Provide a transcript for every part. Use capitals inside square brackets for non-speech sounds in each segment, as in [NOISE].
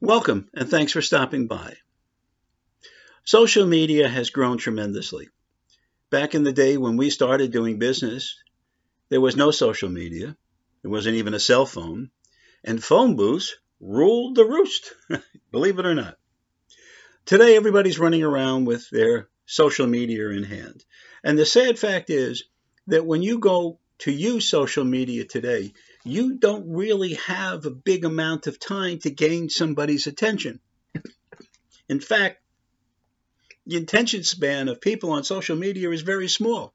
Welcome and thanks for stopping by. Social media has grown tremendously. Back in the day when we started doing business, there was no social media. There wasn't even a cell phone. And phone booths ruled the roost, [LAUGHS] believe it or not. Today, everybody's running around with their social media in hand. And the sad fact is that when you go to use social media today, you don't really have a big amount of time to gain somebody's attention. In fact, the attention span of people on social media is very small.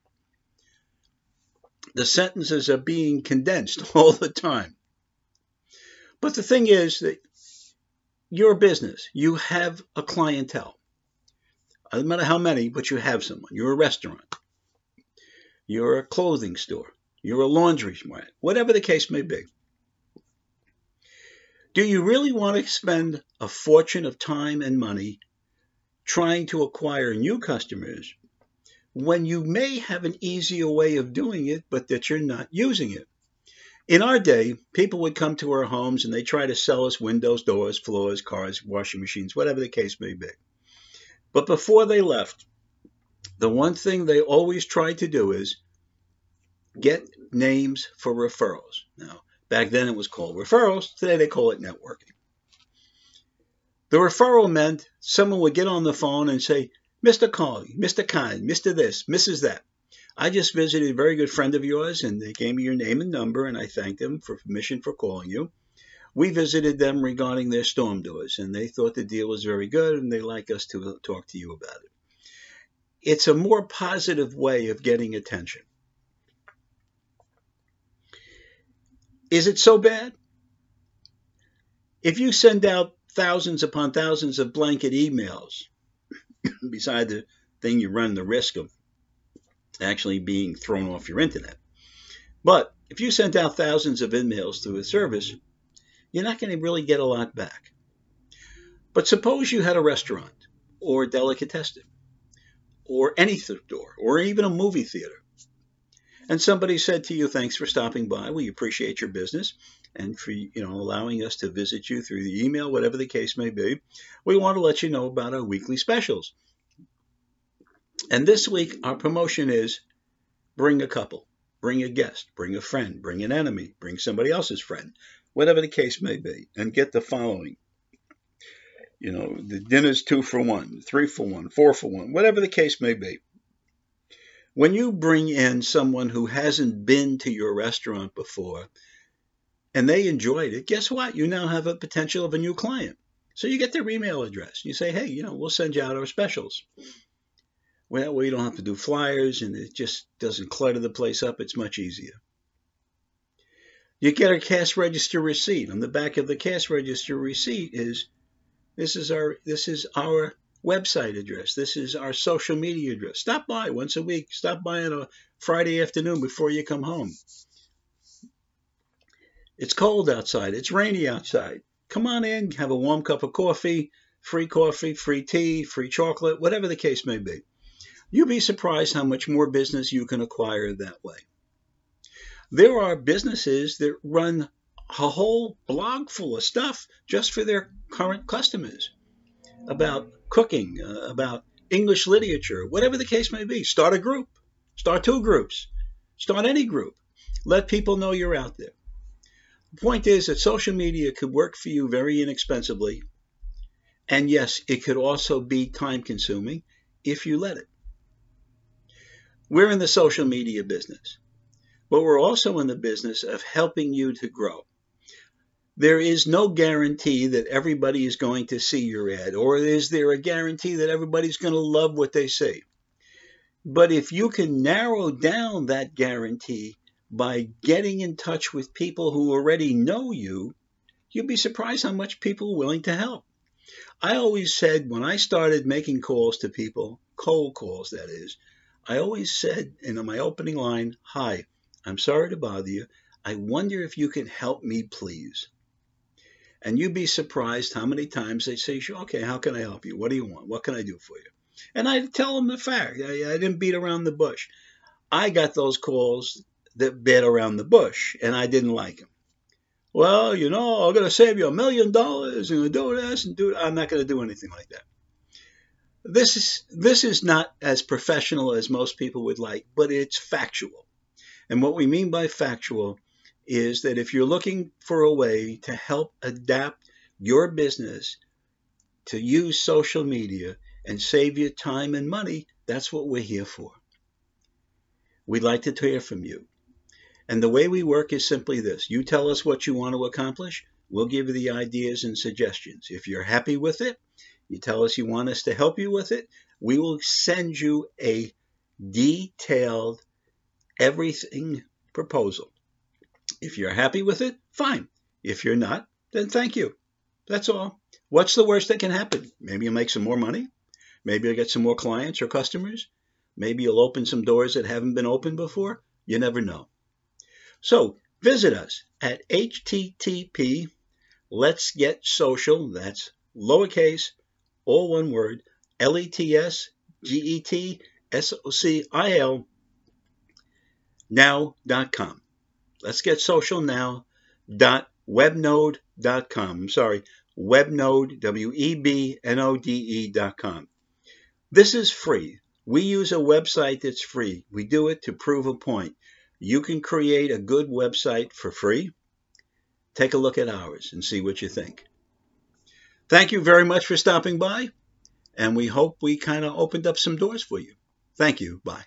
The sentences are being condensed [LAUGHS] all the time. But the thing is that your business, you have a clientele. No matter how many, but you have someone. You're a restaurant. You're a clothing store. You're a laundry mat, whatever the case may be. Do you really want to spend a fortune of time and money trying to acquire new customers when you may have an easier way of doing it, but that you're not using it? In our day, people would come to our homes and they try to sell us windows, doors, floors, cars, washing machines, whatever the case may be. But before they left, the one thing they always tried to do is get names for referrals. Now, back then it was called referrals, today they call it networking. The referral meant someone would get on the phone and say, Mr. Colley, Mr. Kind, Mr. This, Mrs. That. I just visited a very good friend of yours and they gave me your name and number and I thanked them for permission for calling you. We visited them regarding their storm doors and they thought the deal was very good and they like us to talk to you about it. It's a more positive way of getting attention. Is it so bad? If you send out thousands upon thousands of blanket emails, [COUGHS] beside the thing you run the risk of actually being thrown off your internet. But if you send out thousands of emails through a service, you're not going to really get a lot back. But suppose you had a restaurant or a delicatessen or any store or even a movie theater and somebody said to you, "Thanks for stopping by. We appreciate your business and for you know allowing us to visit you through the email, whatever the case may be. We want to let you know about our weekly specials." And this week, our promotion is bring a couple, bring a guest, bring a friend, bring an enemy, bring somebody else's friend, whatever the case may be, and get the following. You know, the dinner's two for one, three for one, four for one, whatever the case may be. When you bring in someone who hasn't been to your restaurant before and they enjoyed it, guess what? You now have a potential of a new client. So you get their email address. You say, hey, you know, we'll send you out our specials. Well, we don't have to do flyers and it just doesn't clutter the place up. It's much easier. You get a cash register receipt. On the back of the cash register receipt is this is our this is our website address. This is our social media address. Stop by once a week. Stop by on a Friday afternoon before you come home. It's cold outside. It's rainy outside. Come on in, have a warm cup of coffee, free coffee, free tea, free chocolate, whatever the case may be. You'd be surprised how much more business you can acquire that way. There are businesses that run a whole blog full of stuff just for their current customers about cooking, uh, about English literature, whatever the case may be. Start a group, start two groups, start any group. Let people know you're out there. The point is that social media could work for you very inexpensively. And yes, it could also be time consuming if you let it. We're in the social media business, but we're also in the business of helping you to grow there is no guarantee that everybody is going to see your ad, or is there a guarantee that everybody's going to love what they see? But if you can narrow down that guarantee by getting in touch with people who already know you, you'd be surprised how much people are willing to help. I always said when I started making calls to people, cold calls that is, I always said in my opening line, Hi, I'm sorry to bother you. I wonder if you can help me, please. And you'd be surprised how many times they say, okay, how can I help you? What do you want? What can I do for you? And I tell them the fact. I, I didn't beat around the bush. I got those calls that beat around the bush, and I didn't like them. well, you know, I'm going to save you a million dollars and do this and do. I'm not going to do anything like that. This is this is not as professional as most people would like, but it's factual. And what we mean by factual is that if you're looking for a way to help adapt your business to use social media and save you time and money, that's what we're here for. We'd like to hear from you. And the way we work is simply this you tell us what you want to accomplish, we'll give you the ideas and suggestions. If you're happy with it, you tell us you want us to help you with it, we will send you a detailed everything proposal. If you're happy with it, fine. If you're not, then thank you. That's all. What's the worst that can happen? Maybe you'll make some more money. Maybe you'll get some more clients or customers. Maybe you'll open some doors that haven't been opened before. You never know. So visit us at http let's get social, that's lowercase, all one word, L-E-T-S, G-E-T, S-O-C-I-L, now.com. Let's get social now dot sorry, webnode, W-E-B-N-O-D-E dot com. This is free. We use a website that's free. We do it to prove a point. You can create a good website for free. Take a look at ours and see what you think. Thank you very much for stopping by, and we hope we kind of opened up some doors for you. Thank you. Bye.